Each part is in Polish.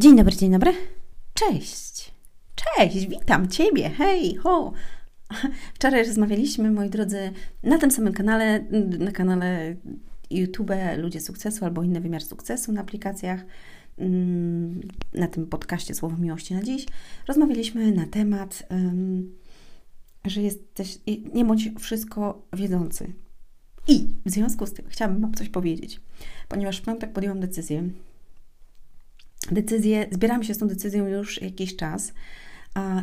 Dzień dobry, dzień dobry. Cześć. Cześć, witam Ciebie. Hej, ho. Wczoraj rozmawialiśmy, moi drodzy, na tym samym kanale, na kanale YouTube Ludzie Sukcesu albo Inny Wymiar Sukcesu na aplikacjach, mm, na tym podcaście Słowo Miłości na dziś. Rozmawialiśmy na temat, że jesteś, nie bądź wszystko wiedzący. I w związku z tym chciałabym Wam coś powiedzieć, ponieważ w piątek podjęłam decyzję, decyzję, zbieram się z tą decyzją już jakiś czas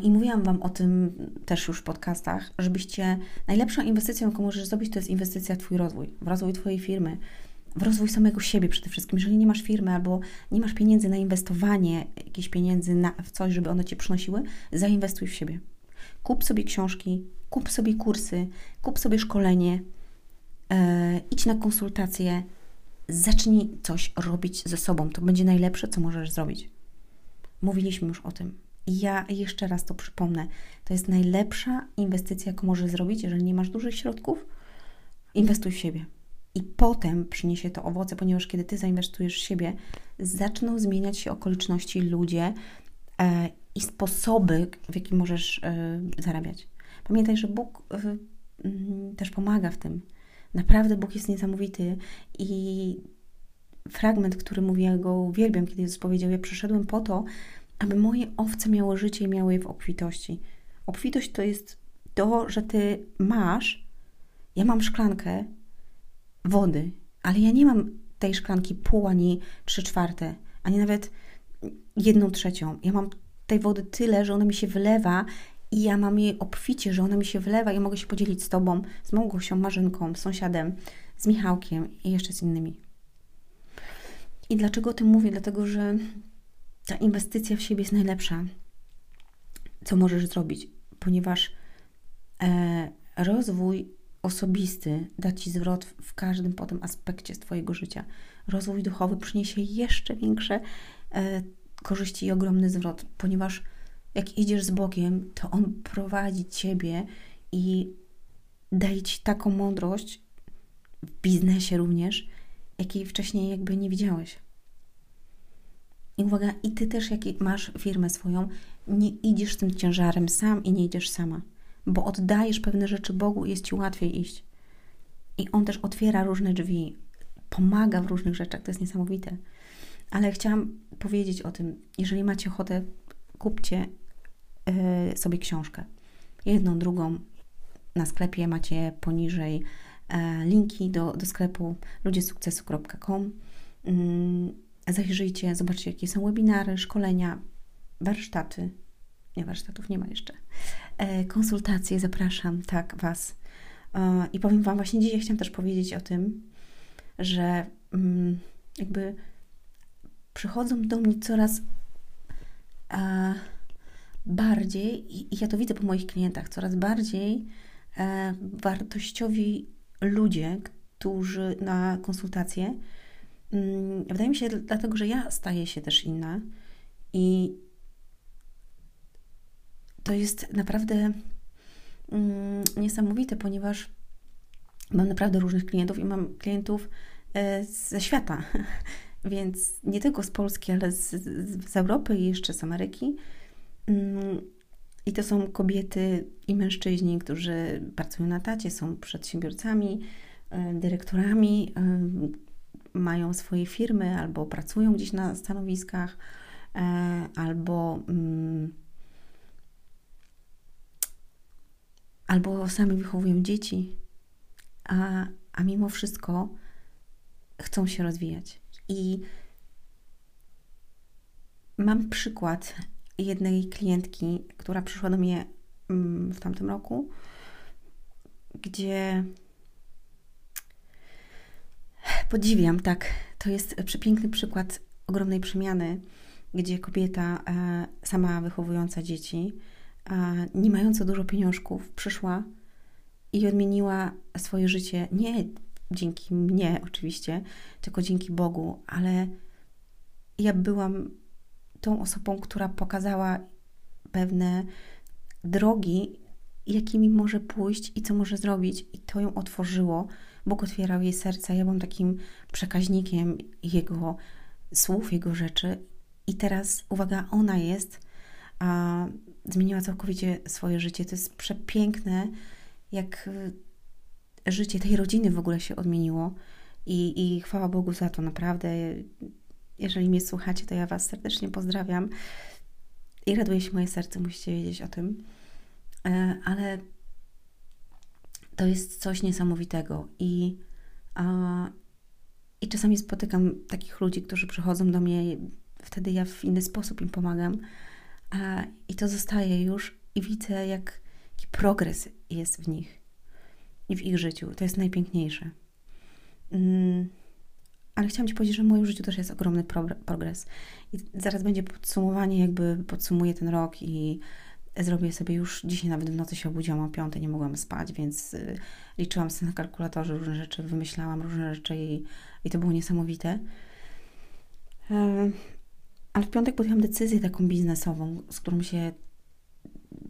i mówiłam Wam o tym też już w podcastach, żebyście najlepszą inwestycją, jaką możesz zrobić, to jest inwestycja w Twój rozwój, w rozwój Twojej firmy, w rozwój samego siebie przede wszystkim. Jeżeli nie masz firmy albo nie masz pieniędzy na inwestowanie, jakichś pieniędzy na, w coś, żeby one Cię przynosiły, zainwestuj w siebie. Kup sobie książki, kup sobie kursy, kup sobie szkolenie, yy, idź na konsultacje, zacznij coś robić ze sobą. To będzie najlepsze, co możesz zrobić. Mówiliśmy już o tym. I ja jeszcze raz to przypomnę. To jest najlepsza inwestycja, jaką możesz zrobić, jeżeli nie masz dużych środków. Inwestuj w siebie. I potem przyniesie to owoce, ponieważ kiedy ty zainwestujesz w siebie, zaczną zmieniać się okoliczności, ludzie e, i sposoby, w jaki możesz e, zarabiać. Pamiętaj, że Bóg e, też pomaga w tym. Naprawdę Bóg jest niesamowity i fragment, który mówi, ja go uwielbiam, kiedy Jezus powiedział, ja przyszedłem po to, aby moje owce miało życie i miały je w obfitości. Obfitość to jest to, że ty masz, ja mam szklankę wody, ale ja nie mam tej szklanki pół, ani trzy czwarte, ani nawet jedną trzecią. Ja mam tej wody tyle, że ona mi się wylewa i ja mam jej obficie, że ona mi się wlewa i mogę się podzielić z Tobą, z Małgosią, Marzynką, z sąsiadem, z Michałkiem i jeszcze z innymi. I dlaczego o tym mówię? Dlatego, że ta inwestycja w siebie jest najlepsza, co możesz zrobić, ponieważ e, rozwój osobisty da Ci zwrot w każdym potem aspekcie Twojego życia. Rozwój duchowy przyniesie jeszcze większe e, korzyści i ogromny zwrot, ponieważ jak idziesz z Bogiem, to On prowadzi Ciebie i daje Ci taką mądrość w biznesie również, jakiej wcześniej jakby nie widziałeś. I uwaga, i Ty też, jak masz firmę swoją, nie idziesz z tym ciężarem sam i nie idziesz sama, bo oddajesz pewne rzeczy Bogu i jest Ci łatwiej iść. I On też otwiera różne drzwi, pomaga w różnych rzeczach, to jest niesamowite. Ale chciałam powiedzieć o tym, jeżeli macie ochotę, kupcie sobie książkę. Jedną, drugą na sklepie macie poniżej e, linki do, do sklepu ludziesukcesu.com. Mm, zajrzyjcie, zobaczcie, jakie są webinary, szkolenia, warsztaty. Nie, warsztatów nie ma jeszcze. Konsultacje, zapraszam, tak, Was. I powiem Wam, właśnie dzisiaj chciałam też powiedzieć o tym, że mm, jakby przychodzą do mnie coraz bardziej, i ja to widzę po moich klientach, coraz bardziej e, wartościowi ludzie, którzy na konsultacje, mm, wydaje mi się dlatego, że ja staję się też inna i to jest naprawdę mm, niesamowite, ponieważ mam naprawdę różnych klientów i mam klientów e, ze świata, więc nie tylko z Polski, ale z, z Europy i jeszcze z Ameryki. Mm, I to są kobiety i mężczyźni, którzy pracują na tacie, są przedsiębiorcami, e, dyrektorami, e, mają swoje firmy albo pracują gdzieś na stanowiskach, e, albo, mm, albo sami wychowują dzieci, a, a mimo wszystko chcą się rozwijać. I mam przykład jednej klientki, która przyszła do mnie mm, w tamtym roku, gdzie podziwiam, tak, to jest przepiękny przykład ogromnej przemiany, gdzie kobieta e, sama wychowująca dzieci, nie mająca dużo pieniążków, przyszła i odmieniła swoje życie nie dzięki mnie oczywiście, tylko dzięki Bogu, ale ja byłam tą osobą, która pokazała pewne drogi, jakimi może pójść i co może zrobić, i to ją otworzyło. Bóg otwierał jej serce. Ja byłam takim przekaźnikiem Jego słów, Jego rzeczy, I teraz, uwaga, ona jest, a zmieniła całkowicie swoje życie. To jest przepiękne, jak y, życie tej rodziny w ogóle się odmieniło. I, I chwała Bogu za to, naprawdę. Jeżeli mnie słuchacie, to ja Was serdecznie pozdrawiam i raduje się moje serce, musicie wiedzieć o tym. E, ale to jest coś niesamowitego i, a, i czasami spotykam takich ludzi, którzy przychodzą do mnie, wtedy ja w inny sposób im pomagam a, i to zostaje już i widzę, jak, jaki progres jest w nich i w ich życiu. To jest najpiękniejsze. Ale chciałam Ci powiedzieć, że w moim życiu też jest ogromny progres. I zaraz będzie podsumowanie, jakby podsumuję ten rok i zrobię sobie już, dzisiaj nawet w nocy się obudziłam o piątej, nie mogłam spać, więc y, liczyłam sobie na kalkulatorze różne rzeczy, wymyślałam różne rzeczy i, i to było niesamowite. E, ale w piątek podjęłam decyzję taką biznesową, z którą się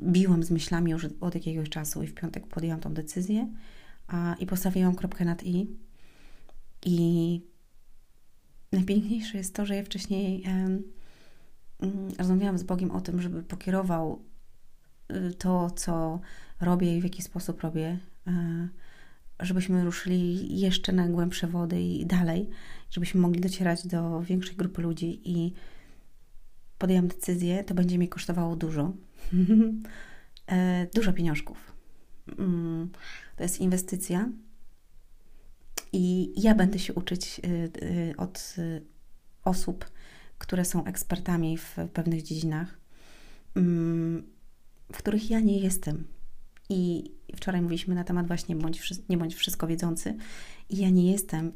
biłam z myślami już od jakiegoś czasu i w piątek podjęłam tą decyzję a, i postawiłam kropkę nad i. I najpiękniejsze jest to, że ja wcześniej um, rozmawiałam z Bogiem o tym, żeby pokierował y, to, co robię i w jaki sposób robię, e, żebyśmy ruszyli jeszcze na głębsze wody i dalej, żebyśmy mogli docierać do większej grupy ludzi i podjęłam decyzję, to będzie mi kosztowało dużo, e, dużo pieniążków. Mm, to jest inwestycja i ja będę się uczyć y, y, od y, osób, które są ekspertami w pewnych dziedzinach, mm, w których ja nie jestem. I wczoraj mówiliśmy na temat właśnie bądź, nie bądź wszystko wiedzący. I ja nie jestem.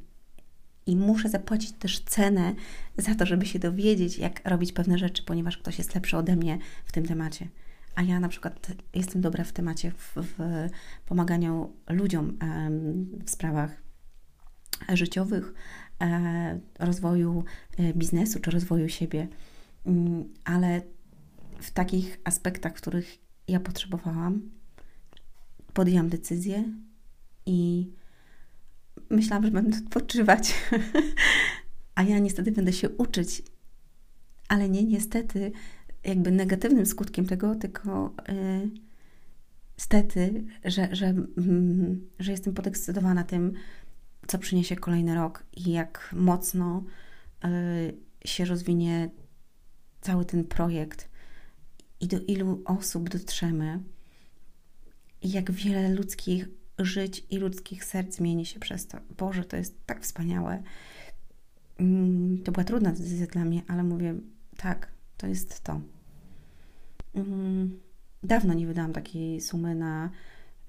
I muszę zapłacić też cenę za to, żeby się dowiedzieć, jak robić pewne rzeczy, ponieważ ktoś jest lepszy ode mnie w tym temacie. A ja na przykład jestem dobra w temacie w, w pomaganiu ludziom w sprawach życiowych, e, rozwoju e, biznesu czy rozwoju siebie, mm, ale w takich aspektach, w których ja potrzebowałam, podjęłam decyzję i myślałam, że będę odpoczywać, a ja niestety będę się uczyć, ale nie niestety, jakby negatywnym skutkiem tego, tylko yy, stety, że, że, mm, że jestem podekscytowana tym, co przyniesie kolejny rok i jak mocno y, się rozwinie cały ten projekt i do ilu osób dotrzemy i jak wiele ludzkich żyć i ludzkich serc zmieni się przez to. Boże, to jest tak wspaniałe. Mm, to była trudna decyzja dla mnie, ale mówię, tak, to jest to. Mm, dawno nie wydałam takiej sumy na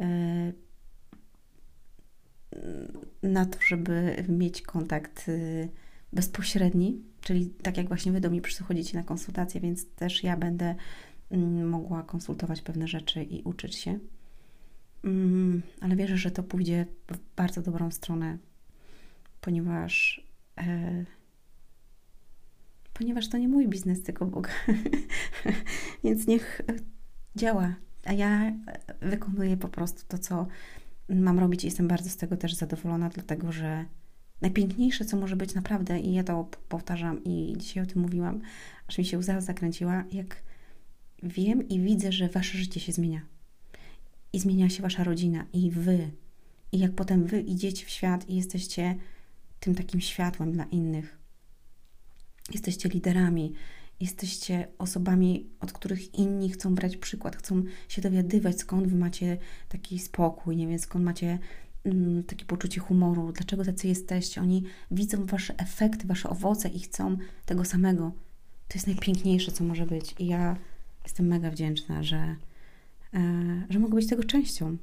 y, na to, żeby mieć kontakt y, bezpośredni, czyli tak jak właśnie Wy do mnie przychodzicie na konsultacje, więc też ja będę mm, mogła konsultować pewne rzeczy i uczyć się. Mm, ale wierzę, że to pójdzie w bardzo dobrą stronę, ponieważ e, ponieważ to nie mój biznes, tylko Boga. Więc niech działa, a ja wykonuję po prostu to, co mam robić i jestem bardzo z tego też zadowolona, dlatego że najpiękniejsze, co może być naprawdę, i ja to powtarzam i dzisiaj o tym mówiłam, aż mi się łza zakręciła, jak wiem i widzę, że wasze życie się zmienia. I zmienia się wasza rodzina, i wy. I jak potem wy idziecie w świat i jesteście tym takim światłem dla innych. Jesteście liderami, jesteście osobami, od których inni chcą brać przykład, chcą się dowiadywać, skąd wy macie taki spokój, nie wiem, skąd macie mm, takie poczucie humoru, dlaczego tacy jesteście. Oni widzą wasze efekty, wasze owoce i chcą tego samego. To jest najpiękniejsze, co może być. I ja jestem mega wdzięczna, że, e, że mogę być tego częścią.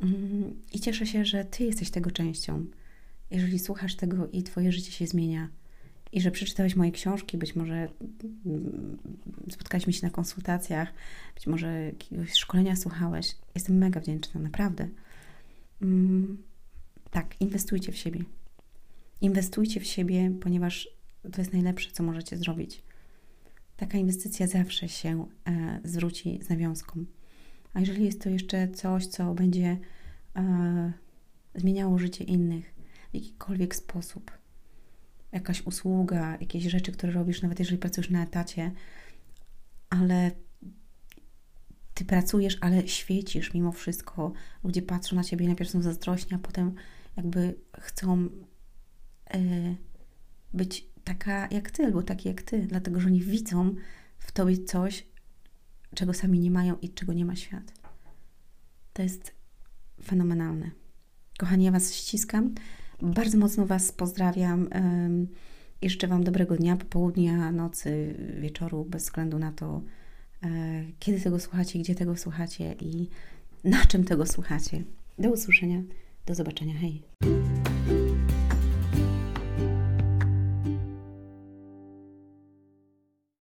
Mm, I cieszę się, że Ty jesteś tego częścią. Jeżeli słuchasz tego i Twoje życie się zmienia, i że przeczytałeś moje książki, być może mm, spotkaliśmy się na konsultacjach, być może jakiegoś szkolenia słuchałeś. Jestem mega wdzięczna, naprawdę. Mm, tak, inwestujcie w siebie. Inwestujcie w siebie, ponieważ to jest najlepsze, co możecie zrobić. Taka inwestycja zawsze się e, zwróci z nawiązką. A jeżeli jest to jeszcze coś, co będzie e, zmieniało życie innych w jakikolwiek sposób, jakaś usługa, jakieś rzeczy, które robisz, nawet jeżeli pracujesz na etacie, ale ty pracujesz, ale świecisz mimo wszystko. Ludzie patrzą na ciebie i najpierw są zazdrośni, a potem jakby chcą yy, być taka jak ty, albo taki jak ty, dlatego że oni widzą w tobie coś, czego sami nie mają i czego nie ma świat. To jest fenomenalne. Kochani, ja Was ściskam. Bardzo mocno Was pozdrawiam. I Wam dobrego dnia, popołudnia, nocy, wieczoru, bez względu na to, e, kiedy tego słuchacie, gdzie tego słuchacie i na czym tego słuchacie. Do usłyszenia, do zobaczenia. Hej!